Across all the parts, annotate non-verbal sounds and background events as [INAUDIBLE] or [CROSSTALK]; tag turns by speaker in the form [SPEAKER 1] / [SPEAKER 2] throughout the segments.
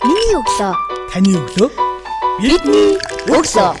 [SPEAKER 1] Миний өглөө.
[SPEAKER 2] Таны өглөө.
[SPEAKER 1] Бидний өглөө.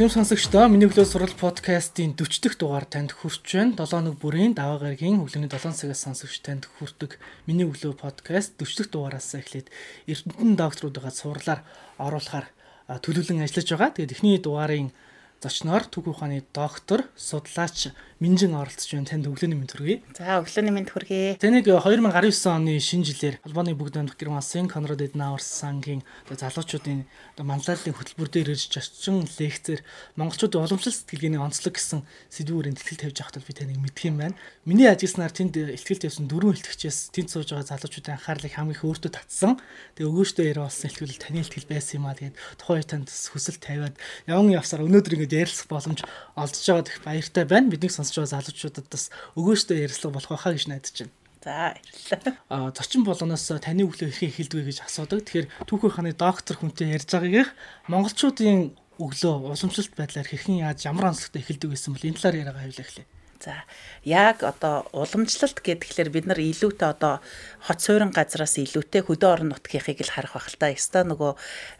[SPEAKER 2] Хэм сонсогчдоо миний өглөө сурал подкастын 40 дахь дугаар танд хүрч байна. 7 өнөг бүрийн даваа гарагийн өглөөний 7 цагаас сонсогч танд хүрдэг миний өглөө подкаст 40 дахь дугаараас эхлээд Эрдэнэтэн докторуудаа сурлаар оруулахаар төлөвлөн ажиллаж байгаа. Тэгээд эхний дугаарын зочноор Түг ухааны доктор, судлаач Минжин оролцож байна. Танд өглөөний мэнд хүргэе.
[SPEAKER 3] За өглөөний мэнд хүргэе.
[SPEAKER 2] Тэнийг 2019 оны шинэ жилээр Албаны бүгд найрамдах гэр масын Конрад Эднауэр сангийн залуучуудын манлайлалын хөтөлбөр дээр ирж очсон лекцээр монголчуудын уламжлалт сэтгэлгээний онцлог гэсэн сэдвүүрийн тэтгэлэг тавьж байхад би таныг мэдх юм байна. Миний ажиснаар тэнд ихтгэл тавьсан дөрвөн ихтгэгчээс тэнд сууж байгаа залуучуудын анхаарлыг хамгийн их өөртөө татсан. Тэгээ өгөөжтэй яриа болсон ихтгэл таны ихтгэл байсан юм аа. Тэгээд тухайн үед танд хүсэл тавиад явган явсаар өнөөдөр ингэж ярилцах боломж олдож байгаад их баяртай байна. Бидний сонсож байгаа залуучуудад бас өгөөжтэй ярилцлага болох байхаа гэж найдаж байна.
[SPEAKER 3] За баярлалаа.
[SPEAKER 2] А зочин болгоноос таны өглөө хэрхэн эхэлдэг вэ гэж асуудаг. Тэгэхээр түүхэн хааны доктор хүнтэй ярьж байгаагийнх монголчуудын өглөө уламжлалт байдлаар хэрхэн яаж ямар онцлогтой эхэлдэг гэсэн бол энэ талаар яриагаа хавлаа эхлэе.
[SPEAKER 3] За яг одоо уламжлалт гэхэлэр бид нар илүүтэй одоо хот суурин газраас илүүтэй хөдөө орон нутгийнхыг л харах байх л та. Яста нөгөө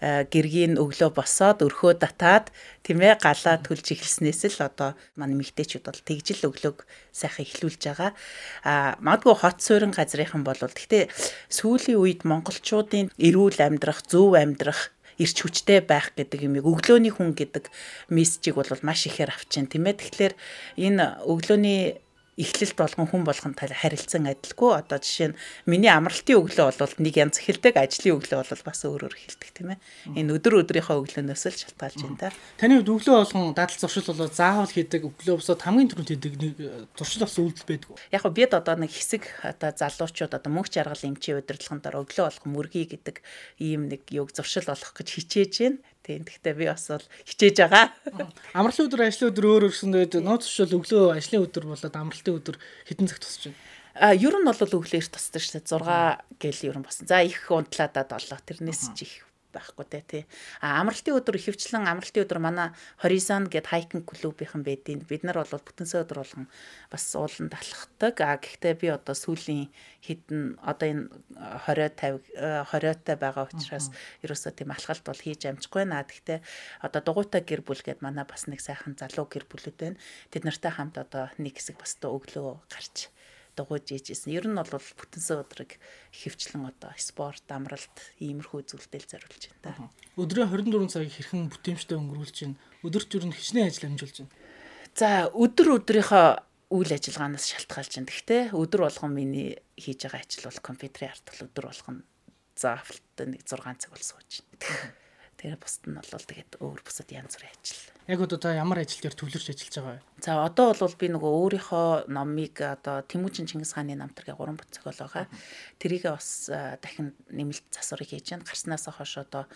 [SPEAKER 3] э, гэргийн өглөө босоод өрхөө татаад тийм ээ галаа төлж эхэлснээс л одоо манай мэгтэйчүүд бол тэгжил өглөөг сайхан эхлүүлж байгаа. А магадгүй хот суурин газрынхан бол гэхдээ сүүлийн үед монголчуудын эрүүл амьдрах, зөв амьдрах ирч хүчтэй байх гэдэг юм өглөөний хүн гэдэг мессежийг бол маш ихээр авчин тийм ээ тэгэхээр энэ өглөөний эхлэлт болгон хүн болгон харилцан адилгүй. Одоо жишээ нь миний амралтын өглөө бол нэг янз эхэлдэг ажлын өглөө бол бас өөрөөр эхэлдэг тийм ээ. Энэ өдөр өдрийнхөө өглөөнөөс л шалтгаалж байна да.
[SPEAKER 2] Таны хувьд өглөө болгон дадал зуршил болоо заавал хийдэг өглөө босоод хамгийн түрүүнд хийдэг нэг зуршил болсон үйлдэл байдаг
[SPEAKER 3] яг го бид одоо нэг хэсэг одоо залуучууд одоо мөнх жаргал эмчийн удирдлагын дараа өглөө болгон мөргий гэдэг ийм нэг юг зуршил болох гэж хичээж байна Тийм. Гэхдээ би бас бол хичээж байгаа.
[SPEAKER 2] Амралтын өдөр ажлын өдөр өөр өрсөндөө нууц тушвал өглөө ажлын өдөр болоод амралтын өдөр хэдэн цаг тусч байна?
[SPEAKER 3] А ер нь бол өглөө эрт тусдаг шүү дээ. 6 гэл ер нь босон. За их унтлаадаа 7 тэрнээс ч их байхгүй те тий. А амралтын өдөр ихэвчлэн амралтын өдөр манай Horizon гэд хайкинг клубийнхан байдیں۔ Бид нар бол бүтэнсэ өдөр болгон бас ууланд алхдаг. А гэхдээ би одоо сүүлийн хідэн одоо энэ 20 50 20-тай байгаа учраас ерөөсөө тийм алхалт бол хийж амжихгүй наа. Гэхдээ одоо дугуйтай гэр бүл гэд манай бас нэг сайхан залуу гэр бүлүүд байна. Тэд нартай хамт одоо нэг хэсэг бас өглөө гарч дугуйж ээжсэн. Ер нь бол бүтэнсэн өдрийг хөвчлэн одоо спорт, амралт, иймэрхүү зүйлдэл зориулж байна та.
[SPEAKER 2] Өдрийн 24 цагийг хэрхэн бүтээмжтэй өнгөрүүлж байна? Өдөрт юу н хичнээн ажил амжуулж байна?
[SPEAKER 3] За, өдөр өдрийнхөө үйл ажиллагаанаас шалтгаалж байна. Гэхдээ өдөр болгон миний хийж байгаа ажил бол компьютерийн арт бол өдөр болгон заавалтай нэг 6 цаг бол сууж байна. Тэгэхээр бусд нь бол тэгээд өөр бусад янз бүрийн ажил.
[SPEAKER 2] Яг одоо та ямар ажил дээр төвлөрч ажиллаж байгаа вэ?
[SPEAKER 3] За одоо бол би нөгөө өөрийнхөө номыг одоо Тэмүүжин Чингис хааны намтаргийн 3 буцаг байгаа. Тэрийг бас дахин нэмэлт засварыг хийж байна. Гарснаас хойш одоо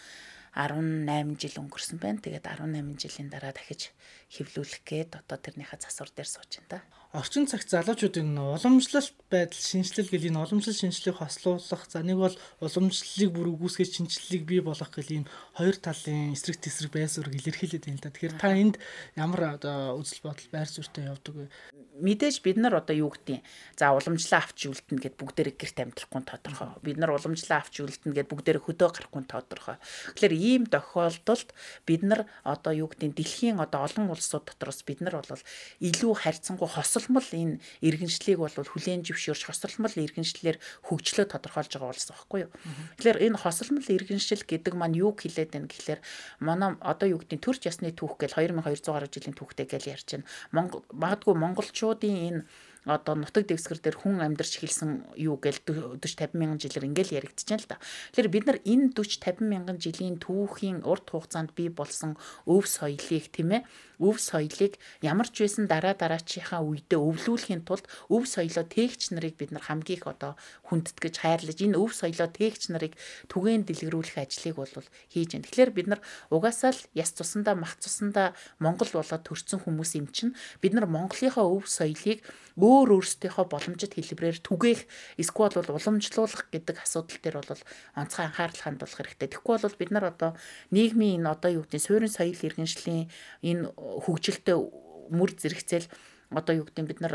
[SPEAKER 3] 18 жил өнгөрсөн байна. Тэгээд 18 жилийн дараа дахиж хевлүүлэх гээд одоо тэрнийхээ засвар дээр сууж байна да
[SPEAKER 2] орчин цагт залуучуудын уламжлалт байдал шинжилэл гэл энэ уламжлал шинжилгээг хослуулах за нэг бол уламжлалыг бүр үгүйсгэж шинжилгээг бий болгох гэл ийм хоёр талын эсрэг тесрэг байр суурийг илэрхийлээд байна та. Тэгэхээр та энд ямар одоо үзэл бодол байр суурьтай явдаг вэ?
[SPEAKER 3] Мэдээж бид нар одоо юу гэдгийг за уламжлаа авч үлдэнэ гэд бүгдээрээ гэрт амьдрахгүй тодорхой. Бид нар уламжлаа авч үлдэнэ гэд бүгдээрээ хөдөө гарахгүй тодорхой. Тэгэхээр ийм тохиолдолд бид нар одоо юу гэдгийг дэлхийн одоо олон улсууд дотроос бид нар бол илүү харьцангуй хосол хосолмол энэ иргэншлийг бол хүлээн зөвшөөрч хосолмол иргэншлэлээр хөгжлөө тодорхойлж байгаа болсон байхгүй юу. Тэгэхээр энэ хосолмол иргэншил гэдэг маань юу хэлээд байна гэхлээр манай одоо юу гэдэг төрч ясны түүх гэл 2200 гаруй жилийн түүхтэй гэл ярьж байна. Монгол магадгүй монголчуудын энэ одоо нутаг дэвсгэр дээр хүн амьдарч эхэлсэн юу гээл 40 50 мянган жилээр ингээл яригдчихээн л да. Тэгэхээр бид нар энэ 40 50 мянган жилийн түүхийн урт хугацаанд бий болсон өв соёлыг тийм ээ өв соёлыг ямар ч байсан дараа дараачийнхаа үедээ өвлүүлэхийн тулд өв соёлоо тээгч нарыг бид нар хамгийн их одоо хүндэтгэж хайрлаж энэ өв соёлоо тээгч нарыг түгээн дэлгэрүүлэх ажлыг бол хийж байна. Тэгэхээр бид нар угаасаа л яс цусандаа мах цусандаа Монгол болоод төрсэн хүмүүс юм чинь бид нар Монголынхаа өв соёлыг өөр өөрсдийнхөө боломжит хэлбэрээр түгээх эсвэл бол уламжлуулах гэдэг асуудал дээр бол онцгой анхаарал хандуулах хэрэгтэй. Тэгэхгүй бол бид нар одоо нийгмийн энэ одоо юу гэдэг суурин соёл иргэншлийн энэ хөгжилтэй мөр зэрэгцэл одоо юу гэдэг бид нар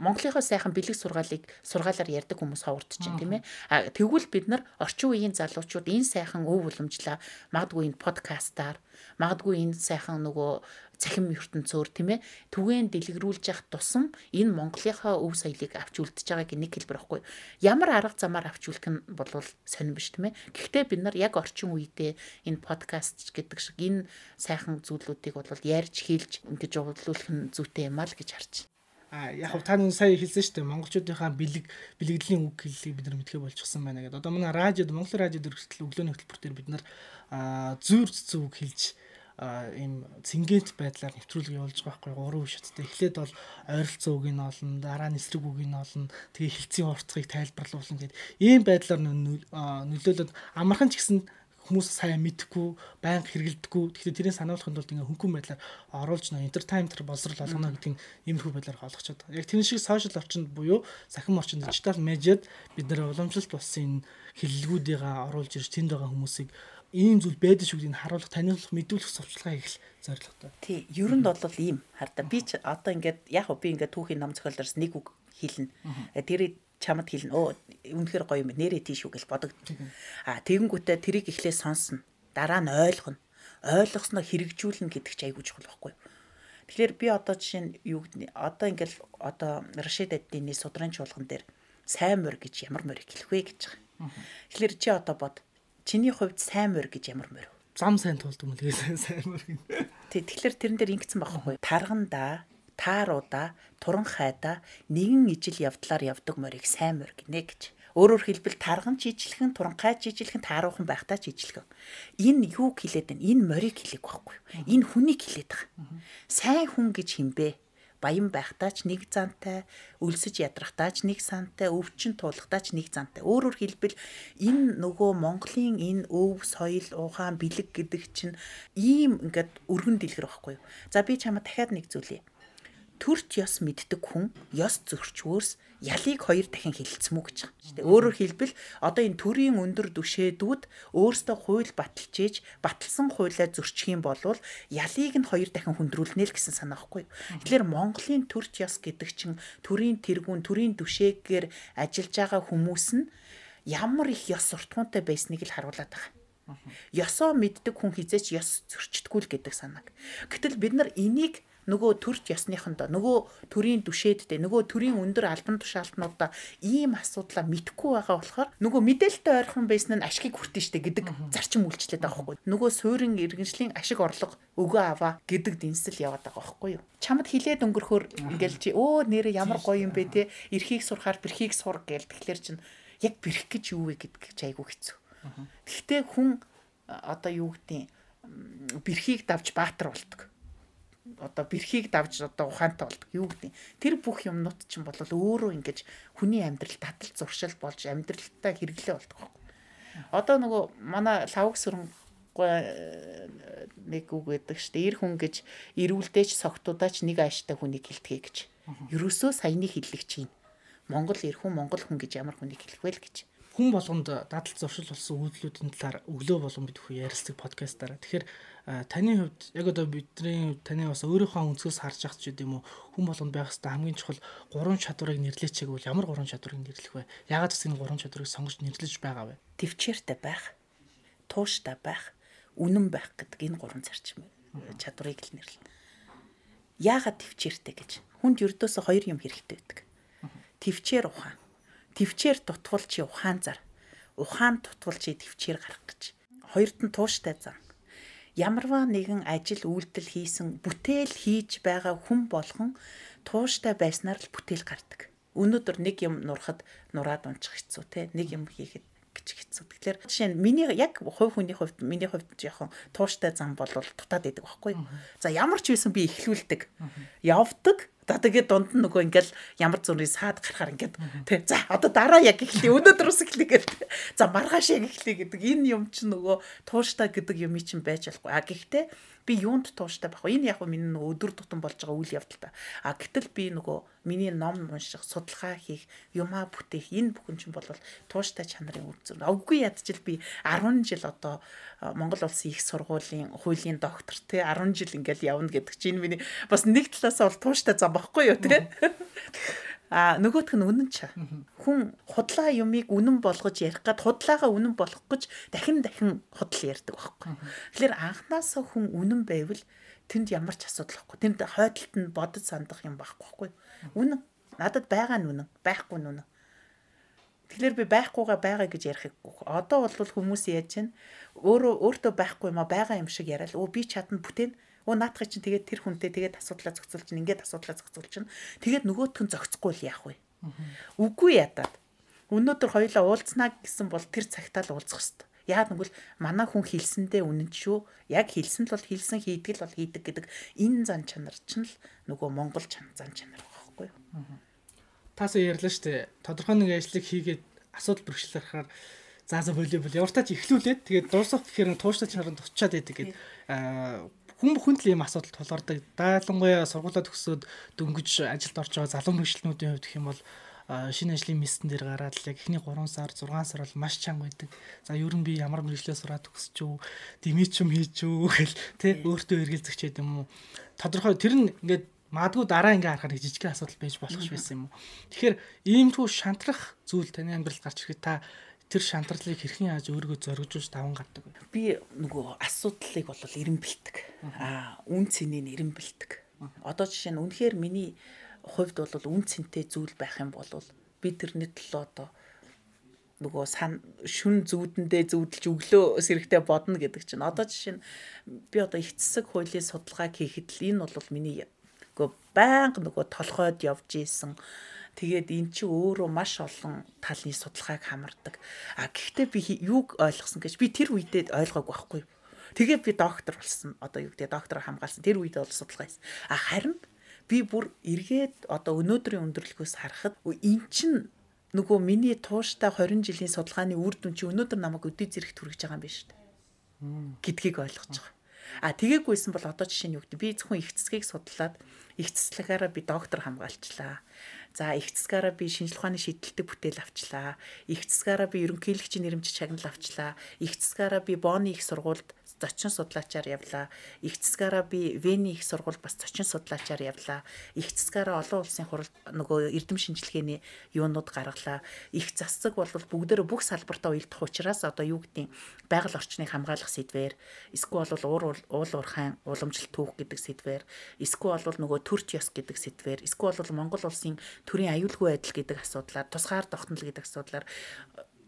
[SPEAKER 3] Монголынхоо сайхан бэлэг сургаалыг сургаалаар ярьдаг хүмүүс ховордож байна тийм ээ. А тэгвэл бид нар орчин үеийн залуучууд энэ сайхан өв уламжлаа магадгүй энэ подкастаар магадгүй энэ сайхан нөгөө цахим ертөнцөөр тийм ээ түгээн дэлгэрүүлж явах тусам энэ Монголынхаа өв соёлыг авч үлдэж байгааг нэг хэлбэр байхгүй. Ямар арга замаар авч үлдэх нь бол сонирн биш тийм ээ. Гэхдээ бид нар яг орчин үедээ энэ подкаст гэдэг шиг энэ сайхан зүйлүүдийг бол ярьж хэлж ингэж явуулах нь зүйтэй юм аа л гэж харж байна.
[SPEAKER 2] А яг та нэг сая хэлсэн шүү дээ. Монголчуудынхаа бэлэг бэлгэдлийн үг хэллийг бид нар мэдхээ болчихсон байна гэдэг. Одоо манай радиод Монгол радиод өргөсөл өглөөний хөтөлбөр дээр бид нар зүүр цэцүү үг хэлж ийм цэнгэнт байдлаар нэвтрүүлэг явуулж байгаа байхгүй гурван шаттай. Эхлээд бол ойролцоо үг нь олно, дараа нь эсрэг үг нь олно. Тэгээ хилцийн уртцыг тайлбарлуулна гэдэг. Ийм байдлаар нөлөөлөд амархан ч гэсэн хүмүүс сайн мэдхгүй, байнга хэрэгэлдэггүй. Тэгэхээр тэрийг сануулахын тулд ингээ хөнгөн байдлаар оруулж нөө entertainment боловсрал олгоно гэдэг нь иймэрхүү байдлаар олгочод. Яг тэр шиг social орчинд буюу сахим орчинд дижитал медиад бид нэр уламжлалт болсон энэ хэллэгүүдийг оруулж ирж тэнд байгаа хүмүүсийг ийм зүйл байдаг шүү гэдгийг харуулах, таниулах, мэдүүлэх сурчлагаа хийх зорилготой.
[SPEAKER 3] Тий, ер нь бол ийм хардаа би ч одоо ингээд яг би ингээд түүхийн ном зохиолоос нэг үг хэлнэ. Тэр чамд хэлнэ. Оо үнэхээр гоё юм нэрээ тийш үү гэж бодогдчих. А тэгэнгүүтээ тэрийг эхлээ сонсно. Дараа нь ойлгоно. Ойлгосноо хэрэгжүүлнэ гэдэг ч айгүй чухал байхгүй юу? Тэгэхээр би одоо жишээ нь юу гэдэг одоо ингээл одоо Рашид Аддины судрын чуулган дээр сайн морь гэж ямар морь хэлэх вэ гэж байгаа. Тэгэхээр чи одоо бод чиний хувьд сайн морь гэж ямар морь?
[SPEAKER 2] Зам сайн тулд юм л сайн морь.
[SPEAKER 3] Тэг тэгэхээр тэрэн дээр ингэсэн байхгүй? Тарганда тааруудаа туран хайда нэгэн ижил явдлаар явдаг морийг сайн морь гинэ гэж. Өөрөөр хэлбэл тарган жижиглхэн туранхай жижиглхэн тааруухан байхдаа жижиглхэн. Энэ юу хэлээд байна? Энэ морийг хэлээг байхгүй юу? Энэ хүнийг хэлээд байгаа. Сайн хүн гэж химбэ? баян байхдаа ч нэг зантай, өлсөж ядрахтаа ч нэг сантай, өвчин туулахтаа ч нэг зантай. Өөрөөр хэлбэл энэ нөгөө Монголын энэ өв, соёл, ухаан, бэлэг гэдэг чинь ийм ингээд өргөн дэлгэр байхгүй юу? За би чамд дахиад нэг зүйлээ төрч ёс мэддэг хүн ёс зөрчвөөс ялыг хоёр дахин хэлэлцэн мүү гэж байгаа шүү дээ. Өөрөөр хэлбэл одоо энэ төрийн өндөр түшээдүүд өөрсдөө хууль баталчиж баталсан хуулиа зөрчих юм бол ялыг нь хоёр дахин хүндрүүлнэ л гэсэн санаа байхгүй. Тэгэхээр Монголын төрч ёс гэдэг чинь төрийн тэргүүн төрийн түшээгээр ажиллаж байгаа хүмүүс нь ямар их ёс суртахуунтай байсныг л харуулдаг байгаа. Ёсоо мэддэг хүн хизээч ёс зөрчдггүй л гэдэг санааг. Гэтэл бид нар энийг нөгөө төрч ясныхандаа нөгөө төрийн түшээдтэй нөгөө төрийн өндөр албан тушаалтнуудаа ийм асуудлаа мэдхгүй байгаа болохоор нөгөө мэдээлэлтэй ойрхон байсан нь ашигыг хүртэн штэ гэдэг зарчим үйлчлээд байгаа байхгүй. Нөгөө суурин иргэншлийн ашиг орлого өгөө аваа гэдэг дэнсэл яваад байгаа байхгүй юу? Чамд хилээд өнгөрөхөр ингээл чи өө нэрээ ямар гоё юм бэ те? Эрхийг сурахаар бэрхийг сур гээл тэгэхээр чин яг бэрх гэж юу вэ гэдэг чи айгу хэцүү гэхдээ хүн одоо юу гэдэг бэрхийг давж баатар болдог одоо бэрхийг давж одоо ухаантай болдог. Юу гэдэг. Тэр бүх юмнууд чинь бол өөрөө ингэж хүний амьдрал татал зуршил болж амьдралтай хэрэглээ болдог. Одоо нөгөө манай лавг сүрэн нэг үг гэдэг штэ эр хүн гэж ирүүлдэж согтуудаач нэг ааштай хүнийг хилдэхэ гэж. Ерөөсөө саяны хиллэгч юм. Монгол эр хүн Монгол хүн гэж ямар хүнийг хэлэх вэ л гэж
[SPEAKER 2] хүн болгонд дадал зуршил болсон үйлдэлүүдийн талаар өглөө болгон бид хүү ярилцдаг подкастаараа. Тэгэхээр таны хувьд яг одоо бидний таны бас өөрийнхөө өнцгөөс харж ахч гэдэг юм уу хүн болгонд байх хэвээр хамгийн чухал гурван чадварыг нэрлэеч гэвэл ямар гурван чадварыг нэрлэх вэ? Яагаад гэвэл энэ гурван чадварыг сонгож нэрлэж байгаа вэ?
[SPEAKER 3] Төвчээртэй байх, тууштай байх, үнэн байх гэдэг энэ гурван зарчим чадварыг л нэрлэнэ. Яагаад төвчээртэй гэж? Хүнд ердөөсөө хоёр юм хэрэгтэй байдаг. Төвчээр ухаан. Төвчээр дутвал чи ухаан зар. Ухаан дутвал чи төвчээр гарах гэж. Хоёрт нь тууштай зан ямарваа нэгэн ажил үйлдэл хийсэн бүтээл хийж байгаа хүн болгон тууштай байснаар л бүтээл гардаг. Өнөөдөр нэг юм нурахад нураад унчих хэцүү те нэг юм хийхэд гэж хэцүү. Тэгэхээр жишээ нь миний яг хувь хүний хувьд миний хувьд жоохон тууштай зам бол дутаад идэг байхгүй. За ямар ч байсан би эхлүүлдэг. Явдаг Одоо тэгээд дунд нь нөгөө ингээл ямар зүрийн саад гарахаар ингээд тий. За одоо дараа яг эхлэе. Өнөөдрөөс эхлэе гэдэг. За маргааш яг эхлэе гэдэг энэ юм чинь нөгөө тууштай гэдэг юм чинь байж болохгүй. А гэхдээ би юунд тууштай байх вэ? Энэ яг миний нөгөө өдөр тутам болж байгаа үйл явдал та. А гэтэл би нөгөө миний ном унших, судалгаа хийх, юмаа бүтээх энэ бүхэн чинь бол тууштай чанарын үр дүн. Үгүй ядчил би 10 жил одоо Монгол улсын их сургуулийн хуулийн доктор те 10 жил ингээл явна гэдэг чинь миний бас нэг талаасаа бол тууштай зам багхгүй юу те. [LAUGHS] А нөгөөх нь үнэн ч. Хүн худлаа юмыг үнэн болгож ярих гад худлаагаа үнэн болгох гэж дахин дахин худал ярьдаг байхгүй. Тэгэхээр анханасаа хүн үнэн байвал тэнд ямар ч асуудал байхгүй. Тэнд хойдолт нь бодож сандах юм байхгүй. Үнэн. Надад байгаа нь үнэн, байхгүй нь үнэн. Тэгэхээр би байхгүйгаа байгаа гэж ярихгүй. Одоо бол хүмүүс яаж чинь өөрөө өөртөө байхгүй юм а байгаа юм шиг яриад өө би чадна бүтээн Өө наатахыг чинь тэгээд тэр хүнтэй тэгээд асуудлаа зохицуул чинь ингээд асуудлаа зохицуул чинь тэгээд нөгөөтх нь зохицохгүй л яах вэ? Үгүй ядаад. Өнөөдөр хоёлаа уулзнаа гэсэн бол тэр цагтаа л уулзах хэвээр. Яг нэгвэл манай хүн хэлсэндээ үнэн шүү. Яг хэлсэн л бол хэлсэн хийдэг л бол хийдэг гэдэг энэ зан чанар чинь л нөгөө монгол зан чанар байхгүй юу?
[SPEAKER 2] Тасаа ярьлаа шүү дээ. Тодорхой нэг ажлыг хийгээд асуудал бэрхшээл харахаар заа за волейбол явартаач эхлүүлээд тэгээд дуусах гэхээр тууштай чанарын тусчаад байдаг гэдэг хүн бүхэнд л ийм асуудал тулгардаг. Дайлангуяа сургуулаа төгсөөд дөнгөж ажилд орж байгаа залуу мэрэгчлэнүүдийн хувьд гэх юм бол шинэ ажлын мессен дээр гараад л яг эхний 3 сар 6 сар бол маш чанга байдаг. За ер нь би ямар мэрэгчлээ сураад төгсөж үү, димич юм хийж үү [LAUGHS] гэл тэ өөртөө эргэлзэх ч юм уу. Тодорхой тэр нь ингээд Мадгүй дараа ингээ харахаар жижиг асуудал байж болох ш байсан юм уу. Тэгэхээр иймэрхүү шантрах зүйл таны амьдралд гарч ирэхэд та тэр шантарлыг хэрхэн яаж өөрийгөө зоригжуулж даван гардаг вэ?
[SPEAKER 3] Би нөгөө асуудлыг бол эрен бэлдэг. Аа, үн цэнийг эрен бэлдэг. Одоо жишээ нь үнэхээр миний хувьд бол үн цэнтэй зүйл байх юм бол би тэрний төлөө одоо нөгөө сан шүн зүүдэндээ зүүдэлж өглөө сэрэгтэй бодно гэдэг чинь одоо жишээ нь би одоо их цэсэг хуулийн судалгааг хийхэд л энэ бол миний нөгөө байнга нөгөө толгойд явж исэн Тэгээд эн чи өөрөө маш олон талын судалгааг хамардаг. А гэхдээ би юуг ойлгосон гэж би тэр үедээ ойлгоогүй байхгүй. Тэгээд би доктор болсон. Одоо юу гэдэг доктор хамгаалсан. Тэр үед бол судалгаа хийсэн. А харин би бүр эргээд одоо өнөөдрийн өндөрлгөөс харахад эн чин нөгөө миний тууштай 20 жилийн судалгааны үр дүн чи өнөөдөр намайг өдөө зэрэгт хүргэж байгаа юм шүү дээ. гэдгийг ойлгож байгаа. А тгээгүйсэн бол одоо жишээ нь юу гэдэг би зөвхөн их цэцгийг судлаад их цэцлэгаараа би доктор хамгаалчлаа. За их цэцгаараа би шинжлэх ухааны шийдэлтэй бүтээл авчлаа. Их цэцгаараа би ерөнхийлөгчийн нэрмжит шагнал авчлаа. Их цэцгаараа би Бооны их сургуульд зочин судлаачаар явлаа. Их цэцгаараа би Вений их сургуульд бас зочин судлаачаар явлаа. Их цэцгаараа олон улсын хурал нөгөө эрдэм шинжилгээний юунууд гаргалаа. Их засаг бол бүгдээрээ бүх салбартаа уялдах учраас одоо юу гэдгийг байгаль орчныг хамгаалах сэдвээр эсвэл уур уул уурхайн уламжлалт түүх гэдэг сэдвээр эсвэл нөгөө төрч ёс гэдэг сэдвээр эсвэл Монгол улсын төрийн аюулгүй байдал гэдэг асуудлаар тусгаар тогтнол гэдэг асуудлаар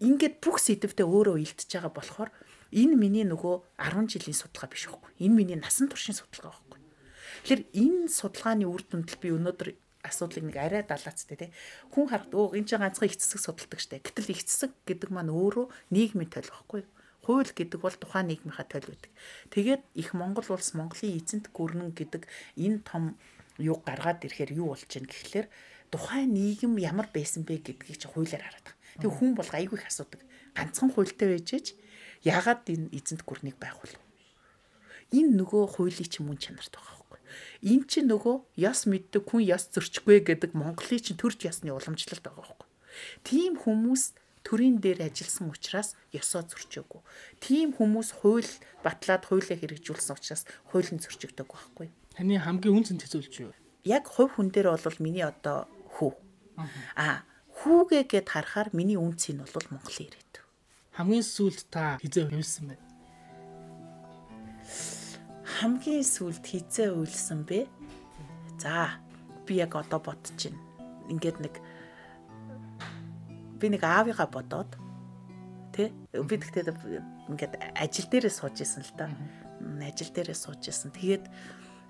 [SPEAKER 3] ингээд бүх сэдвтэ өөрөө уялдж байгаа болохоор энэ миний нөгөө 10 жилийн судалгаа биш байхгүй. Энэ миний насан туршийн судалгаа байхгүй. Тэгэхээр энэ судалгааны үр дүндэл би өнөөдөр асуудлыг нэг арай далаацтай тий. Хүн харахад өө энэ ч ганцхан их цэсэг судалдаг штэ. Гэтэл их цэсэг гэдэг маань өөрөө нийгмийн тойл байхгүй. Хууль гэдэг бол тухайн нийгмийнхаа тойл байдаг. Тэгээд их Монгол улс Монголын эзэнт гүрнэн гэдэг энэ том юу гаргаад ирэхээр юу болж чинь гэхлээр тухайн нийгэм ямар байсан бэ гэдгийг чи хуулиар хараад. Тэг хүн бол айгүй их асуудаг. Ганцхан хуультай байжээч ягаад энэ эзэнт гүрнийг байгуул? Энэ нөгөө хуулийн чинь мөн чанарт байгаа байхгүй. Энэ чинь нөгөө яс мэддэг хүн яс зөрчихгүй гэдэг Монголын чинь төрч ясны уламжлалт байгаа байхгүй. Тийм хүмүүс төрийн дээр ажилласан учраас ёсоо зөрчөөгүй. Тийм хүмүүс хууль батлаад хуулиа хэрэгжүүлсэн учраас хууль нь зөрчигдөг байхгүй.
[SPEAKER 2] Таны хамгийн үн цэнтэй зүйл чи юу?
[SPEAKER 3] Яг хувь хүн дээр бол миний одоо хүү. Аа хүүгээ гэд харахаар миний үн цэн бол Монголын ирээд
[SPEAKER 2] хамгийн сүүлд та хизээ уйлсан бэ?
[SPEAKER 3] Хамгийн сүүлд хизээ уйлсан бэ? За, би яг одоо бодож байна. Ингээд нэг би нэг аавыгаа бодоод тий би тэгтээ ингээд ажил дээрээ сууж исэн л да. Ажил дээрээ сууж исэн. Тэгээд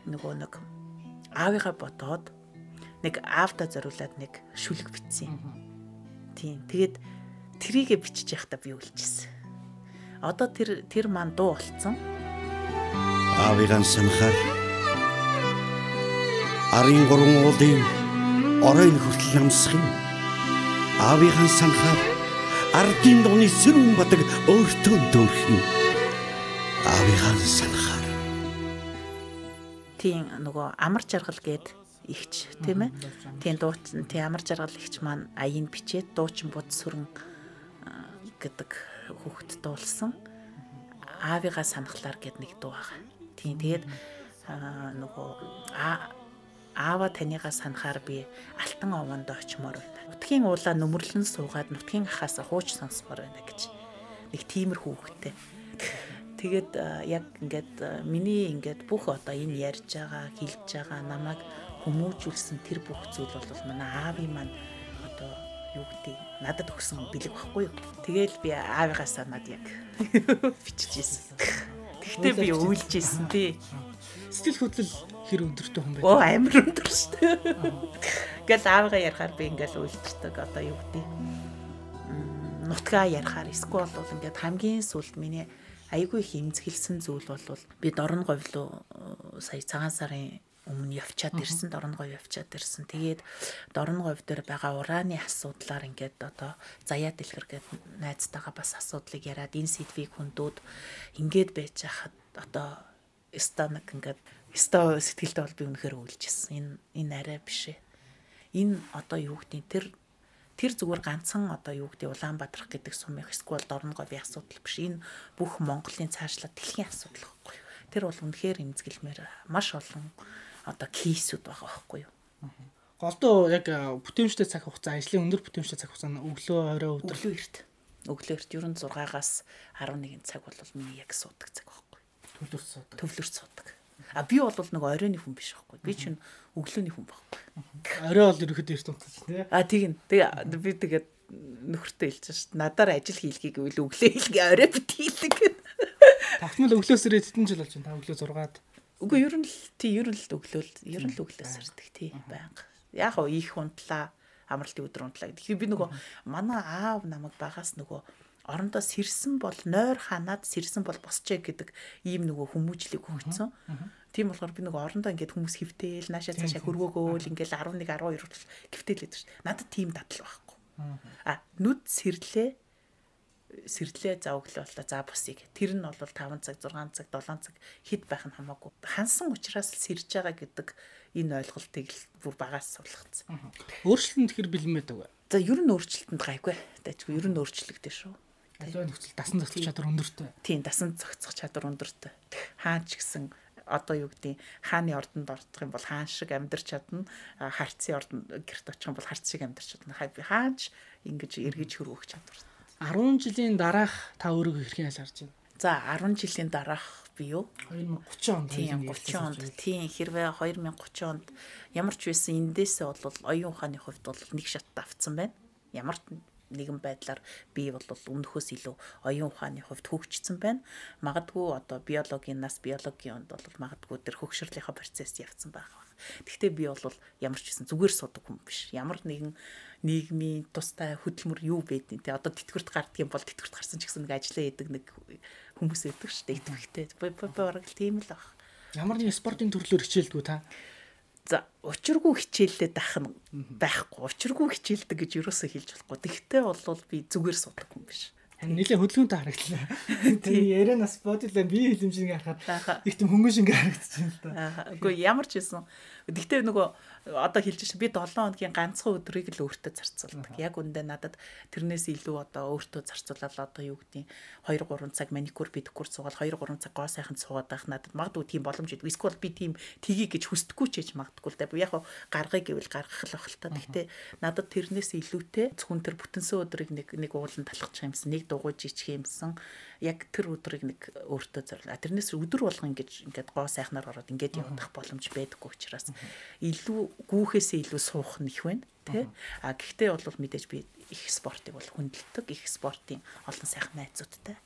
[SPEAKER 3] нөгөө нэг аавыгаа бодоод нэг аавда зориулаад нэг шүлэг бичсэн. Тийм. Тэгээд трийгэ бичиж явахдаа би үлжсэн. Одоо тэр тэр маань дуу болцсон.
[SPEAKER 4] Аавыгаан санахаар арын гурван уулын оройн хүртэл намсахын аавыгаан санахаар ардын дууны сэрүүн батаг өөртөө дөөрхөн аавыгаан санахаар
[SPEAKER 3] тийм нөгөө амар жаргал гээд ихч тийм ээ. Тийм дуучин тийм амар жаргал ихч маань аян бичээд дуучин бод сүрэн гэдэг хүүхэд дуулсан. Аавыгаа санахлаар гэд нэг дуу байгаа. Тийм тэгээд нөгөө аава танийгаа санахаар би алтан овоонд очимоор байна. Нутгийн уулаа нүмерлэн суугаад нутгийн ахаас хууч сонсмоор байна гэж. Нэг тиймэрхүү хөвгтэй. Тэгээд яг ингээд миний ингээд бүх одоо энэ ярьж байгаа, хэлж байгаа намайг хүмүүжүүлсэн тэр бүх зүйл бол манай аавын маань одоо юу гэдэг надад өгсөн бэлэг багхгүй юу. Тэгээл би аавыгаа санаад яг [LAUGHS] биччихсэн. Тэгтээ би үйлж исэн тий.
[SPEAKER 2] Сэтгэл хөдлөл хэр өндөртэй хүн бэ?
[SPEAKER 3] Оо амар өндөр шүү дээ. Гэл аавыгаа ярихаар би ингээл үйлчдэг одоо юу гэдэг нутгаа ярихаар эсвэл бол ингээд хамгийн сүлд миний айгүй их имзгэлсэн зүйл бол би дорн говьлоо сая цагаан сарын өмнө явчаад ирсэн дорн говь явчаад ирсэн. Тэгээд дорн говь дээр байгаа ураны асуудлаар ингээд одоо заяа дэлгэр гээд найзтайгаа бас асуудлыг яриад энэ сэдвийг хүндүүд ингээд байж хахад одоо станак ингээд ста сэтгэлдээ бол би үнэхээр үйлжсэн. Энэ энэ арай биш ээ. Энэ одоо юу гэдэг тэр тэр зүгээр ганцхан одоо юу гэдэг Улаанбаатарх гэдэг сумын эсвэл Дорноговын асуудал биш. Энэ бүх Монголын цаашлаад дэлхийн асуудал байхгүй? Тэр бол үнэхээр эмзгэлмээр маш олон одоо кейсүүд байгаа байхгүй юу?
[SPEAKER 2] Голдоо яг бүтээмжтэй цаг хугацаа, ажлын өндөр бүтээмжтэй цаг хугацаа нь өглөө орой өдөр
[SPEAKER 3] өглөө эрт. Өглөө эрт ер нь 6-аас 11 цаг бол миний яг суудаг цаг байхгүй юу?
[SPEAKER 2] төвлөрч суудаг.
[SPEAKER 3] Төвлөрч суудаг. А би бол нэг оройны хүн биш байхгүй. Би чинь өглөөний хүн байхгүй.
[SPEAKER 2] Орой бол ерөөхдөө эрт унтаж тий.
[SPEAKER 3] А тийм. Тэгээ би тэгээд нөхөртөө хэлж шээ. Надаар ажил хийлгийг үл өглөө хийлгээ орой бит хийлэг.
[SPEAKER 2] Тавтмал өглөөс ирээд хэдэн жил болж байна? Та өглөө 6-аад.
[SPEAKER 3] Үгүй ер нь л тий ер нь л өглөөл ер нь л өглөөс ирдэг тий байнга. Яг уу их унтлаа амралтын өдөр унтлаа. Тэгэхээр би нөгөө манай аав намайг багаас нөгөө орондоо сэрсэн бол нойр ханаад сэрсэн бол босчээ гэдэг ийм нөгөө хүмүүжлийг өгсөн. Тийм болохоор би нөгөө орондоо ингээд хүмүүс хөвтэйл наашаа цаашаа хөргөөгөөл ингээд 11 12 хүртэл хөвтээлээд шүү. Надад тийм дадал байхгүй. А нүд сэрлээ сэрлээ за өглөө боллоо за босыг. Тэр нь бол 5 цаг 6 цаг 7 цаг хэд байх нь хамаагүй. Хансан учраас сэрж байгаа гэдэг энэ ойлголтыг л бүр багаас суулгацсан.
[SPEAKER 2] Өөрчлөлт тэгэхээр бэлэн байдаг.
[SPEAKER 3] За ер нь өөрчлөлтөнд гайгүй. Тэжгүй ер нь өөрчлөгдөж шүү.
[SPEAKER 2] Аливаа нөхцөл дасан зохицох чадвар өндөртэй.
[SPEAKER 3] Тийм, дасан зохицох чадвар өндөртэй. Хаан ч гэсэн одоо юу гэдэг хааны ордонд ордох юм бол хаан шиг амьдарч чадна. Харцын ордонд гэрт очих юм бол харц шиг амьдарч чадна. Хаанч ингэж эргэж хөрвөх чадвар.
[SPEAKER 2] 10 жилийн дараах та өөрийгөө хэрхэн ялгарч байна?
[SPEAKER 3] За 10 жилийн дараах би юу?
[SPEAKER 2] 2030 онд.
[SPEAKER 3] Тийм 30 онд. Тийм хэрвээ 2030 онд ямар ч байсан эндээсээ бол оюун ухааны хувьд бол нэг шат давцсан байна. Ямар нэгэн байдлаар би бол өмнөхөөс илүү оюун ухааны хувьд хөгжсөн байна. Магадгүй одоо биологийн нас биологийн онд бол магадгүй тэр хөгшрөлийнхаа процесс явцсан байх. Гэхдээ би бол ямар ч гэсэн зүгээр судаг хүн биш. Ямар нэгэн нийгмийн тустай хөдөлмөр юу байдیں۔ Тэ одоо тэтгэврт гардг юм бол тэтгэврт гарсан ч гэсэн нэг ажиллаа идэг нэг хүмүүс байдаг шүү дээ. Итгэвхтэй. Бараг л тийм л баг.
[SPEAKER 2] Ямар нэгэн спортын төрлөөр хичээлдгүү та?
[SPEAKER 3] За учиргүй хичээллээ дахна байхгүй. Учиргүй хичээлдэг гэж юусоо хэлж болохгүй. Тэгтээ бол би зүгээр судаг хүн биш.
[SPEAKER 2] Нилээ хөдөлгөөнтэй харагдлаа. [LAUGHS] Тэгээ ярианаас бодилаа би хилэмжийг харахад их тийм хөнгөн шингээ харагдчихсан л
[SPEAKER 3] да. Үгүй ямар ч байсан. Тэгтээ нөгөө одоо хэлж шин би 7 хоногийн ганцхан өдрийг л өөртөө зарцуулдаг. Яг үндэ надад тэрнээс илүү одоо өөртөө зарцуулаад одоо юу гэдгийг 2 3 цаг маникюр педикюр суугаад 2 3 цаг гоо сайхан суугаад байх надад магадгүй тийм боломж идэв. Эсвэл би тийм тгий гэж хүсдэггүй ч гэж магадгүй л да. Яг гаргыг гэвэл гаргах л байх л та. Гэхдээ надад тэрнээс илүүтэй зөвхөн тэр бүтэнсэн өдрийг нэг нэг уулан талхах юмсан, нэг дугуйж ичих юмсан яг тэр өдрийг нэг өөртөө зориулаа. Тэрнээс өдөр болгон ингэж ингээд гоо сайхнаар ороод ингээд явах боломж байдаггүй учраас илүү гүүхээсээ илүү суух нь их байна тий. А гэхдээ бол мэдээж би их спортыг бол хүндэлдэг, их спортын олон сайхан найзуудтай.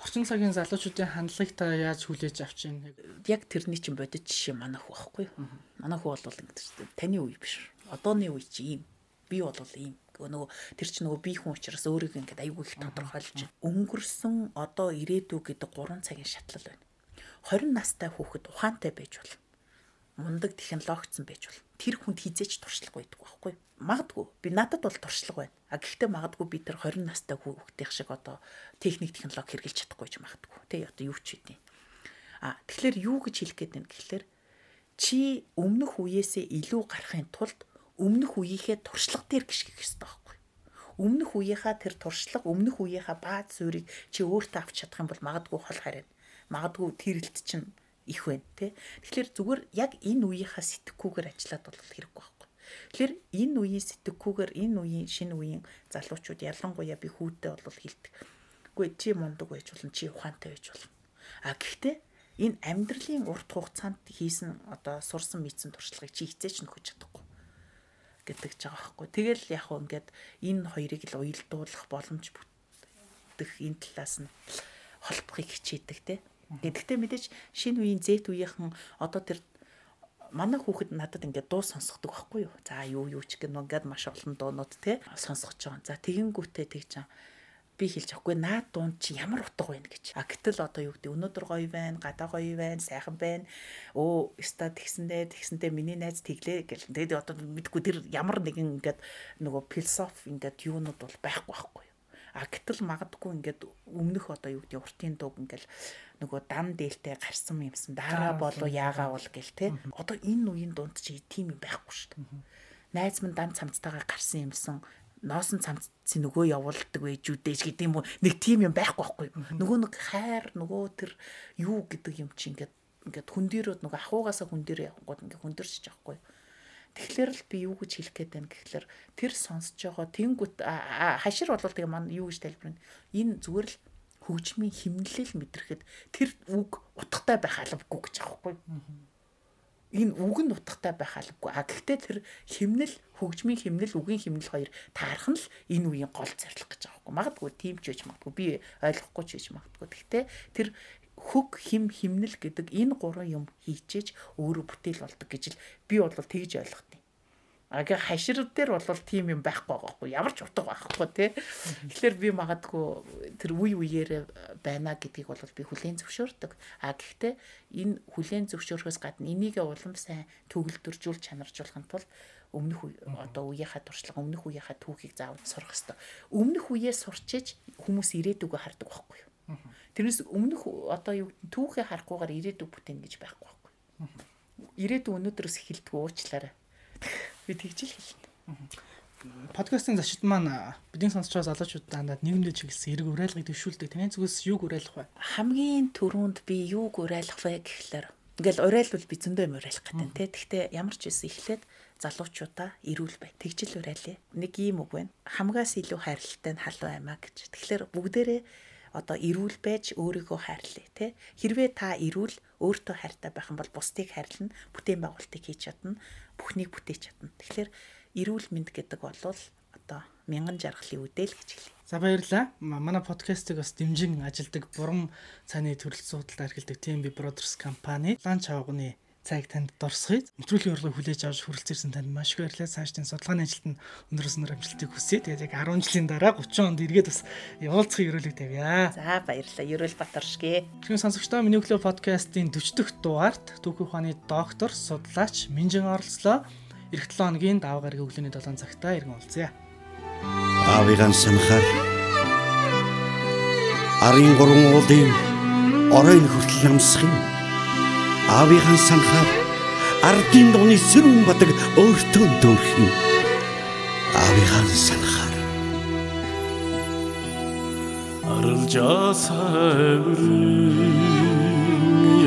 [SPEAKER 2] Орчин цагийн залуучуудын хандлагыг та яаж хүлээж авч байна?
[SPEAKER 3] Яг тэрний чинь бодит жишээ манайх байхгүй? Манайх бол ингэж таны үе биш. Одооны үе чи ийм. Би бол ийм нөгөө тэр чинь нөгөө бие хүн учраас өөрийгөө ингээд аюу их тодорхойлж. Өнгөрсөн одоо ирээдүй гэдэг 3 цагийн шатлал байна. 20 настай хүүхэд ухаантай байж бол мундаг технологицсан байж бол тэр хүнд хизээч туршлага байдаг байхгүй. Магадгүй би надад бол туршлага байна. А гэхдээ магадгүй би тэр 20 настай хүүхдийн шиг одоо техник технологи хэрэгжилж чадахгүй ч магадгүй. Тий одоо юу ч үгүй а тэгэхээр юу гэж хэлэх гээд байна гэхэлэр чи өмнөх үеэсээ илүү гарахын тулд өмнөх үеийнхээ туршлага дээр гიშгэх ёстой байхгүй. Өмнөх үеийнхаа тэр туршлага, өмнөх үеийнхаа бааз суурийг чи өөртөө авч чадах юм бол магадгүй хол харина. Магадгүй тэрэлт чинь их байна тий. Тэгэхээр зүгээр яг энэ үеийнхаа сэтгэхгүйгээр ажиллаад бол хэрэггүй байхгүй. Тэгэхээр энэ үеийн сэтгэхгүйгээр энэ үеийн шинэ үеийн залуучууд ялангуяа би хүүдээ бол хилдэг. Үгүй чи мундаг байж болно, чи ухаантай байж болно. А гэхдээ энэ амьдралын урт хугацаанд хийсэн одоо сурсан мэдсэн туршлагыг чи хизээч нөхөж чадахгүй гэдэг ч байгаа байхгүй. Тэгэл яг хөө ингээд энэ хоёрыг л уялдуулах боломж бүтэх энэ талаас нь холбохыг хичээдэг те. Гэхдээ мэдээж шинэ үеийн зэт үеийнхэн одоо тэр манай хүүхэд надад ингээд дуу сонсгодог байхгүй юу. За юу юу ч гэнэ ингээд маш олон дуунууд те сонсгож байгаа. За тэгэнгүүтээ тэгж чам би хэлж авахгүй наад дунд чи ямар утга байна гэж. А гэтэл одоо юу гэдэг өнөөдөр гоё байна, гадаа гоё байна, сайхан байна. Өө ста тэгсэндээ тэгсэндээ миний найз тэглээ гэл. Тэгээд одоо мэдгүй тэр ямар нэгэн ингээд нөгөө философи ингээд юунууд бол байхгүй байхгүй. А гэтэл магадгүй ингээд өмнөх одоо юу гэдэг уртын дууг ингээд нөгөө дан дээлтэй гарсан юмсан дараа болоо яагаа бол гэл те. Одоо энэ үеийн дунд чи тийм юм байхгүй шүү дээ. Найз минь дан цамцтайгаа гарсан юмсан носон цамцын нөгөө явуулдаг байж үдэж гэдэг юм уу? Нэг тийм юм байхгүй байхгүй. Нөгөө нэг хайр нөгөө тэр юу гэдэг юм чи ингээд ингээд хүн дээрөө нөгөө ахуугаасаа хүн дээр явангууд ингээд хүндэрч байхгүй тэгэхээр л би юу гэж хэлэх гээд байна гэхэлэр тэр сонсож байгаа тэнгүүт хашир болвол тэгээ маань юу гэж тайлбарна энэ зүгээр л хөгжмийн химнэлэл мэдрэхэд тэр үг утгатай байх албагүй гэж аахгүй энэ үг нь утгатай байх албагүй. А гэхдээ тэр химнэл хөгжмийн химнэл үгийн химнэл хоёр таарах нь л энэ үеийн гол зорилго гэж байгаа юм. Магадгүй тийм ч байж магадгүй би ойлгохгүй ч байж магадгүй. Гэхдээ тэр хөг хим химнэл гэдэг энэ гурван юм хийчээж өөрөө бүтээл болдог гэж л би бол тэгж ойлгодог. Ага хашир дээр бол тийм юм байхгүй байхгүй ямар ч утга байхгүй тий. Тэгэхээр би магадгүй тэр үе үеэр байна гэдгийг бол би хүлээн зөвшөөрдөг. А гэхдээ энэ хүлээн зөвшөөрөхөөс гадна энийгээ улам сайн төгөлдөржүүл чанаржуулахын тулд өмнөх одоо үеийнхаа туршлага өмнөх үеийнхаа түүхийг заавал сурах хэрэгтэй. Өмнөх үеэ сурчиж хүмүүс ирээдүгөө хардаг байхгүй юу? Тэрнээс өмнөх одоо юу түүхээ харахгүйгээр ирээдүг бүтээн гэж байхгүй байхгүй. Ирээдүг өнөөдрөөс эхэлдэг уучлаарай Би тэгж л хэлнэ.
[SPEAKER 2] Подкастын зочид маань бидний сонсч байгаа залуучууд дандаа нийгэмдээ чиглэсэн эрг уриалгыг төвшүүлдэг. Таны зүгээс юуг уриалгах вэ?
[SPEAKER 3] Хамгийн түрүүнд би юуг уриалгах вэ гэхлээр ингээл уриалвал би зөндөө юм уриалгах гэдэг те. Тэгтээ ямар ч байсан эхлээд залуучуудаа ирүүл бай. Тэгжил уриалъя. Нэг ийм үг байна. Хамгаас илүү хайрлалтай нь халуун аймаа гэж. Тэгэхээр бүгдээрээ одоо ирүүл байж өөрийгөө хайрлаа те хэрвээ та ирүүл өөртөө хайртай байх юм бол бусдыг хайрлна бүтээн байгуулалтыг хийж чадна бүхнийг бүтээж чадна тэгэхээр ирүүл мэд гэдэг бол одоо мянган жаргалын үдэл гэж хэлье.
[SPEAKER 2] За баярлалаа. Манай подкастыг бас дэмжин ажилдаг Бурам цааны төрөлт судалтай эрхэлдэг TMB Brothers компани ланч авганы цайг танд дурсахыг нэвтрүүлгийн урлагийг хүлээж авч хүрэлцээрсэн танд маш их баярлалаа. Цаашдын судалгааны ажилд нь өндөр амжилтыг хүсье. Тэгээд яг 10 жилийн дараа 30 онд эргээд бас явуулцахыг ерөөлөг тавья.
[SPEAKER 3] За баярлалаа. Ерөөл Батаршгэ.
[SPEAKER 2] Тэгвэл сонсогчдоо миний өглөө подкастын 40 дахь дугаарт түүхий ухааны доктор, судлаач Минжин оролцлоо. Эх 7 хоногийн даваа гарагийн өглөөний 7 цагтаа иргэн уулзъя.
[SPEAKER 4] Аавыгаан санахаар арын гурван уулын оройн хүртэл амсах юм аавынхаа санахаар ардын дууны сэрүүн бадаг өөртөө дөөрх юм. аавынхаа санахаар
[SPEAKER 5] аралжаасаар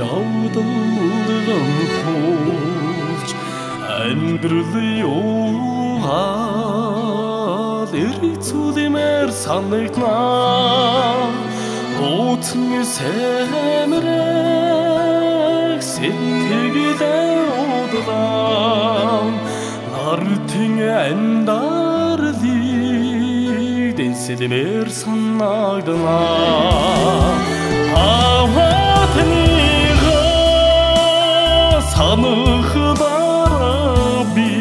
[SPEAKER 5] явдан мулган хуулж амьдрал юу хаал эрицүүлэмээр санагнаа Утны сэмрээ сэтгэлээ удаан нартын андаарлыг дэнсэлмэр санагдана аватныга санах бараби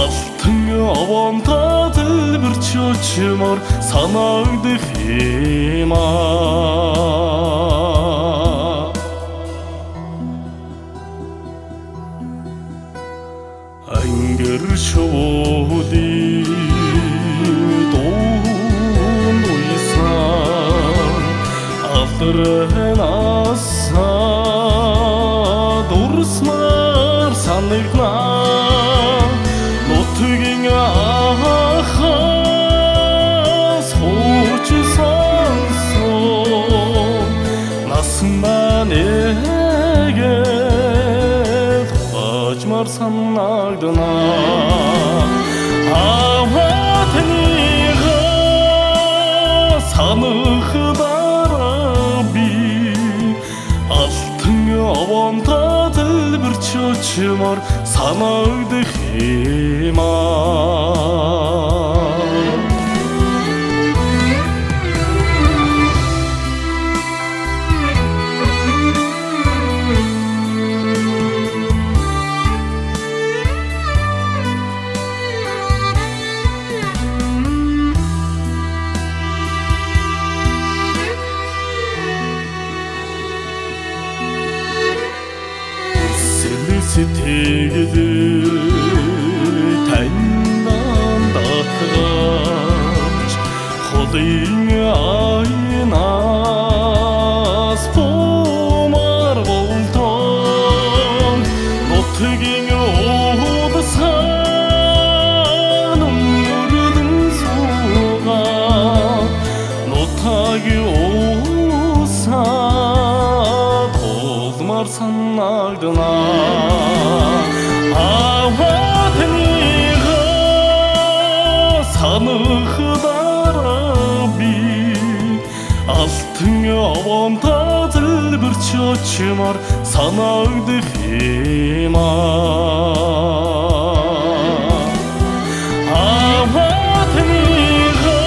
[SPEAKER 5] алтан овонтой дэлбэрч очмор санагдах юм аа 초디 동의사 아프레나사 도르스마르 산일나 Alma хүчмөр санагдах юм аа Аватныга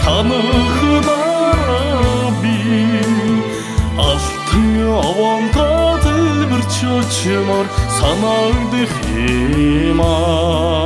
[SPEAKER 5] санахнараа би Алтын авантад илэрч хүчмөр санагдах юм аа